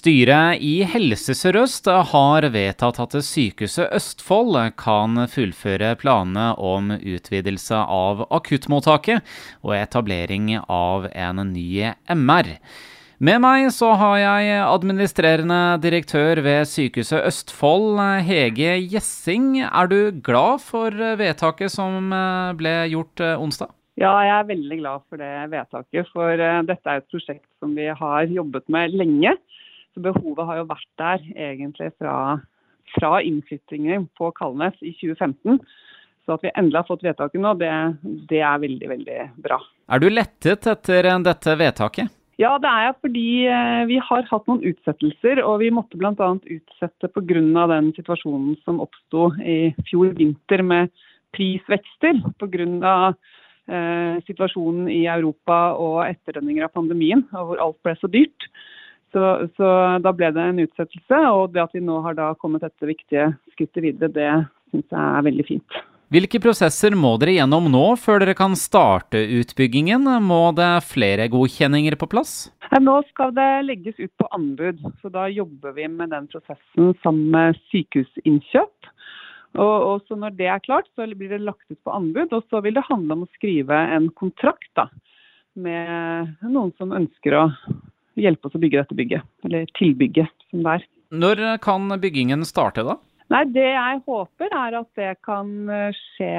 Styret i Helse Sør-Øst har vedtatt at Sykehuset Østfold kan fullføre planene om utvidelse av akuttmottaket og etablering av en ny MR. Med meg så har jeg administrerende direktør ved Sykehuset Østfold, Hege Gjessing. Er du glad for vedtaket som ble gjort onsdag? Ja, jeg er veldig glad for det vedtaket. For dette er et prosjekt som vi har jobbet med lenge. Så behovet har jo vært der egentlig fra, fra innflyttingen på Kalnes i 2015. Så at vi endelig har fått vedtaket nå, det, det, er veldig, veldig bra. Er du lettet etter dette vedtaket? Ja, det er jeg fordi eh, vi har hatt noen utsettelser. Og vi måtte bl.a. utsette pga. den situasjonen som oppsto i fjor vinter med prisvekster. Pga. Eh, situasjonen i Europa og etterdønninger av pandemien, og hvor alt ble så dyrt. Så, så, da ble det en utsettelse. Og det at vi nå har da kommet dette viktige skrittet videre, det syns jeg er veldig fint. Hvilke prosesser må dere gjennom nå før dere kan starte utbyggingen? Må det flere godkjenninger på plass? Nå skal det legges ut på anbud, så da jobber vi med den prosessen sammen med Sykehusinnkjøp. Og, og så Når det er klart, så blir det lagt ut på anbud. Og så vil det handle om å skrive en kontrakt da, med noen som ønsker å hjelpe oss å bygge dette bygget. Eller tilbygget, som det er. Når kan byggingen starte, da? Nei, Det jeg håper, er at det kan eh, skje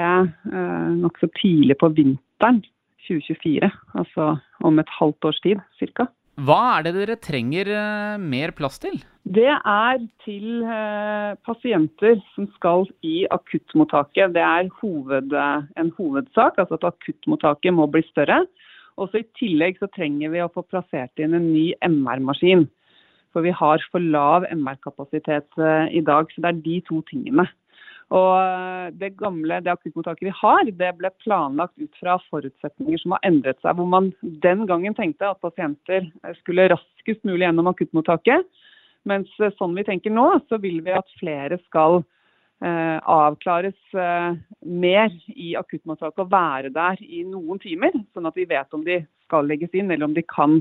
eh, nokså tidlig på vinteren 2024. Altså om et halvt års tid ca. Hva er det dere trenger eh, mer plass til? Det er til eh, pasienter som skal i akuttmottaket. Det er hoved, en hovedsak, altså at akuttmottaket må bli større. Også I tillegg så trenger vi å få plassert inn en ny MR-maskin. For vi har for lav MR-kapasitet eh, i dag. Så det er de to tingene. Og eh, Det gamle det akuttmottaket vi har, det ble planlagt ut fra forutsetninger som har endret seg. Hvor man den gangen tenkte at pasienter skulle raskest mulig gjennom akuttmottaket. Mens eh, sånn vi tenker nå, så vil vi at flere skal Eh, avklares eh, mer i akuttmottaket og være der i noen timer, sånn at vi vet om de skal legges inn eller om de kan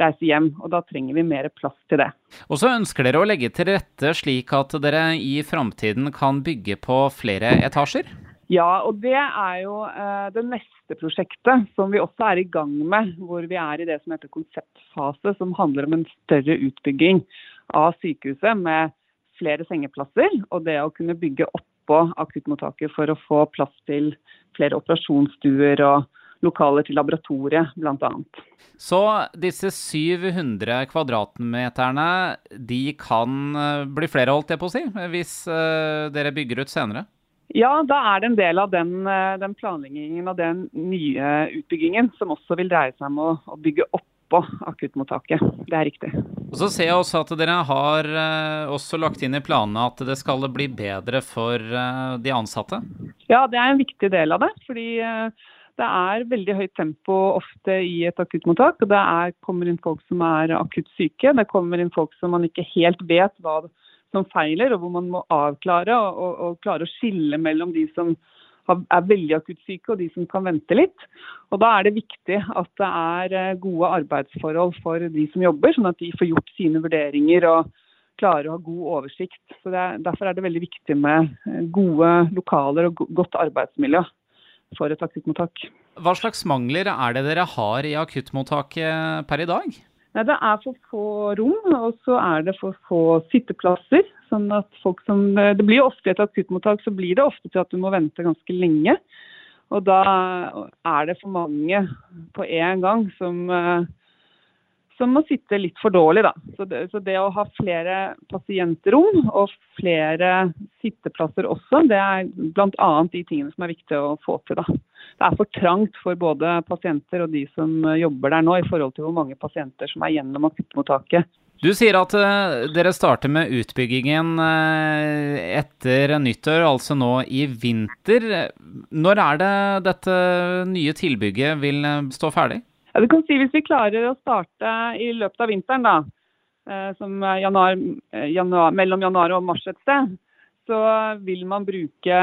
reise hjem. og Da trenger vi mer plass til det. Og så ønsker dere å legge til rette slik at dere i framtiden kan bygge på flere etasjer? Ja, og det er jo eh, det neste prosjektet som vi også er i gang med. Hvor vi er i det som heter konseptfase, som handler om en større utbygging av sykehuset med flere sengeplasser, og det å kunne bygge oppå akuttmottaket for å få plass til flere operasjonsstuer og lokaler til laboratoriet, bl.a. Så disse 700 kvadratmeterne, de kan eh, bli flere, holdt jeg på å si, hvis eh, dere bygger ut senere? Ja, da er det en del av den, eh, den planleggingen og den nye utbyggingen som også vil dreie seg om å, å bygge oppå akuttmottaket. Det er riktig. Og Så ser jeg også at dere har uh, også lagt inn i planene at det skal bli bedre for uh, de ansatte? Ja, det er en viktig del av det. fordi uh, det er veldig høyt tempo ofte i et akuttmottak. og Det er, kommer inn folk som er akutt syke. Det kommer inn folk som man ikke helt vet hva som feiler, og hvor man må avklare og, og, og klare å skille mellom de som er veldig akutt syke, og de som kan vente litt. Og Da er det viktig at det er eh, gode arbeidsforhold for de som jobber, sånn at de får gjort sine vurderinger og klarer å ha god oversikt. Så er, Derfor er det veldig viktig med eh, gode lokaler og godt arbeidsmiljø for et akuttmottak. Hva slags mangler er det dere har i akuttmottaket per i dag? Nei, Det er for få rom, og så er det for få sitteplasser. Sånn at folk som, Det blir jo ofte et akuttmottak så blir det ofte til at du må vente ganske lenge. Og da er det for mange på én gang som, eh, som må sitte litt for dårlig, da. Så det, så det, å ha flere pasientrom og flere sitteplasser også, det er bl.a. de tingene som er viktig å få til, da det er for trangt for både pasienter og de som jobber der nå, i forhold til hvor mange pasienter som er gjennom akuttmottaket. Du sier at uh, dere starter med utbyggingen uh, etter nyttår, altså nå i vinter. Når er det dette nye tilbygget vil uh, stå ferdig? Ja, du kan si Hvis vi klarer å starte i løpet av vinteren, da, som januar, januar, mellom januar og mars et sted, så vil man bruke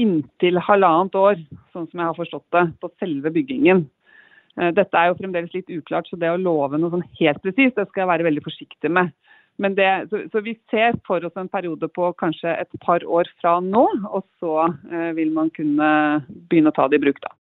inntil halvannet år, sånn som jeg har forstått det, på selve byggingen. Eh, dette er jo fremdeles litt uklart, så det å love noe sånn helt presist, det skal jeg være veldig forsiktig med. men det, så, så, vi ser for oss en periode på kanskje et par år fra nå, og så eh, vil man kunne begynne å ta det i bruk da.